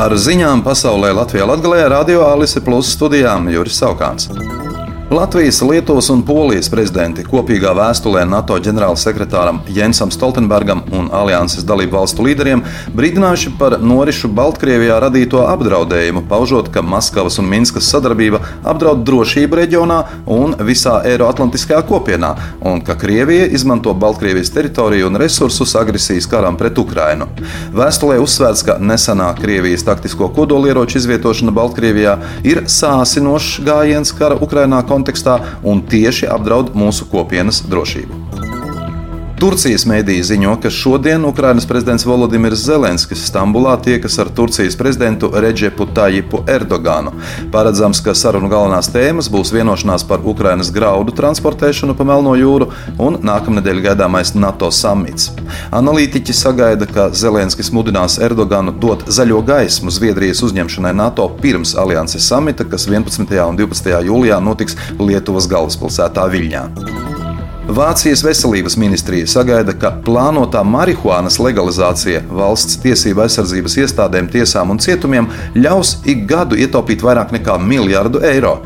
Ar ziņām pasaulē Latvijā Latvijā Radio Alise Plus studijām Juris Saukāns. Latvijas, Lietuvas un Polijas prezidenti kopīgā vēstulē NATO ģenerālsekretāram Jensam Stoltenbergam un alianses dalību valstu līderiem brīdinājuši par norišu Baltkrievijā radīto apdraudējumu, paužot, ka Maskavas un Minskas sadarbība apdraud drošību reģionā un visā Eiroatlantiskajā kopienā, un ka Krievija izmanto Baltkrievijas teritoriju un resursus agresijas karam pret Ukrainu. Vēstulē uzsvērts, ka nesenā Krievijas taktisko kodolieroču izvietošana Baltkrievijā ir sāsinošs gājiens kara Ukrainā kontekstā kontekstā un tieši apdraud mūsu kopienas drošību. Turcijas mēdīja ziņo, ka šodien Ukrainas prezidents Volodimirs Zelenskis Stambulā tiekas ar Turcijas prezidentu Reģepu Tajipu Erdoganu. Paredzams, ka sarunu galvenās tēmas būs vienošanās par Ukrainas graudu transportēšanu pa Melno jūru un nākamnedēļ gaidāmais NATO samits. Analītiķi sagaida, ka Zelenskis mudinās Erdoganu dot zaļo gaismu Zviedrijas uzņemšanai NATO pirms alianses samita, kas 11. un 12. jūlijā notiks Lietuvas galvaspilsētā Viļņā. Vācijas veselības ministrija sagaida, ka plānotā marihuānas legalizācija valsts tiesību aizsardzības iestādēm, tiesām un cietumiem ļaus ik gadu ietaupīt vairāk nekā miljardu eiro.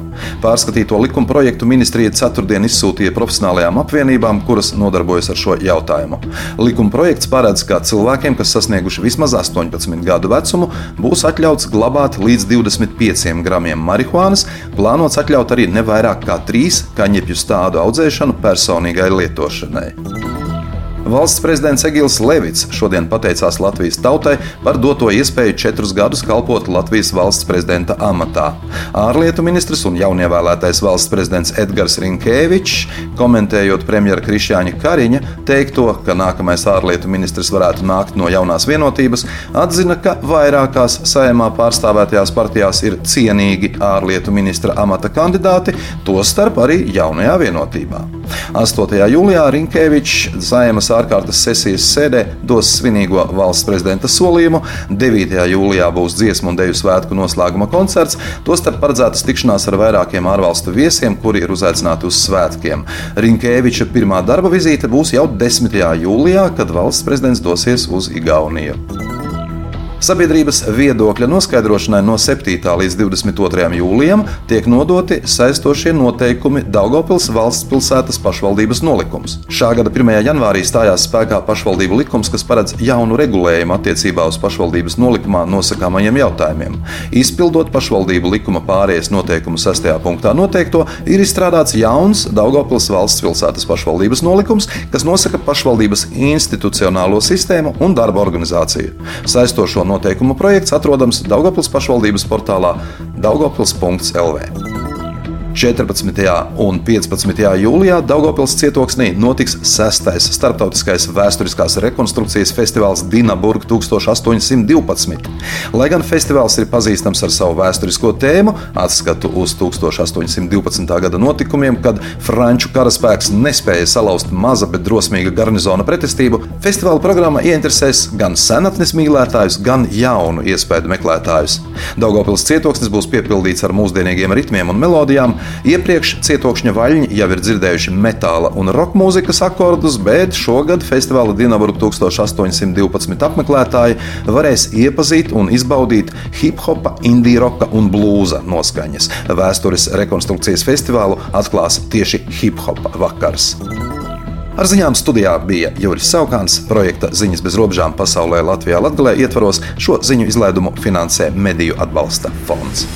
Pārskatīto likuma projektu ministrija ceturtdien izsūtīja profesionālajām apvienībām, kuras nodarbojas ar šo jautājumu. Likuma projekts paredz, ka cilvēkiem, kas sasnieguši vismaz 18 gadu vecumu, būs atļauts glabāt līdz 25 gramiem marihuānas, plānots atļaut arī ne vairāk kā trīs kaņepju stādu audzēšanu personīgai lietošanai. Valsts prezidents Egils Levits šodien pateicās Latvijas tautai par doto iespēju četrus gadus kalpot Latvijas valsts prezidenta amatā. Ārlietu ministrs un jaunievēlētais valsts prezidents Edgars Rinkēvičs, komentējot premjera Krišjāņa Kariņa teikto, ka nākamais ārlietu ministrs varētu nākt no jaunās vienotības, atzina, ka vairākās saimā pārstāvētajās partijās ir cienīgi ārlietu ministra amata kandidāti, tostarp arī jaunajā vienotībā. 8. jūlijā Rinkēvičs saimas ārkārtas sesijas sēdē dos svinīgo valsts prezidenta solījumu. 9. jūlijā būs dziesmu un deju svētku noslēguma koncerts. Tostarp paredzētas tikšanās ar vairākiem ārvalstu viesiem, kuri ir uzaicināti uz svētkiem. Rinkēviča pirmā darba vizīte būs jau 10. jūlijā, kad valsts prezidents dosies uz Igauniju. Sabiedrības viedokļa noskaidrošanai no 7. līdz 22. jūlijam tiek nodoti saistošie noteikumi Daugopils valsts pilsētas pašvaldības nolikums. Šā gada 1. janvārī stājās spēkā pašvaldību likums, kas paredz jaunu regulējumu attiecībā uz pašvaldības nolikumā nosakāmajiem jautājumiem. Izpildot pašvaldību likuma pārējais noteikumu 6. punktā noteikto, ir izstrādāts jauns Daugopils valsts pilsētas pašvaldības nolikums, kas nosaka pašvaldības institucionālo sistēmu un darba organizāciju. Saistošo noteikumu projekts atrodams Daugopils pašvaldības portālā daugopils.lv. 14. un 15. jūlijā Daugopils cietoksnī notiks 6. starptautiskais vēsturiskās rekonstrukcijas festivāls Dinaburg 1812. Lai gan festivāls ir pazīstams ar savu vēsturisko tēmu, atskatu uz 1812. gada notikumiem, kad franču karaspēks nespēja salauzt maza, bet drosmīga garnizona pretestību, festivāla programma ieinteresēs gan senatnes mīlētājus, gan jaunu iespēju meklētājus. Daugopils cietoksnis būs piepildīts ar mūsdienīgiem ritmiem un melodijām, Iepriekš cietokšņa vaļņi jau ir dzirdējuši metāla un roka mūzikas akordus, bet šogad festivāla Dienaburg 1812 apmeklētāji varēs iepazīt un izbaudīt hip-hopa, indie roka un blūza noskaņas. Vēstures rekonstrukcijas festivālu atklās tieši hip-hopa vakars. Ar ziņām studijā bija Juris Saukāns. Projekta Ziņas bez robežām pasaulē Latvijā Latvijā ietvaros šo ziņu izlaidumu finansē Mediju atbalsta fonds.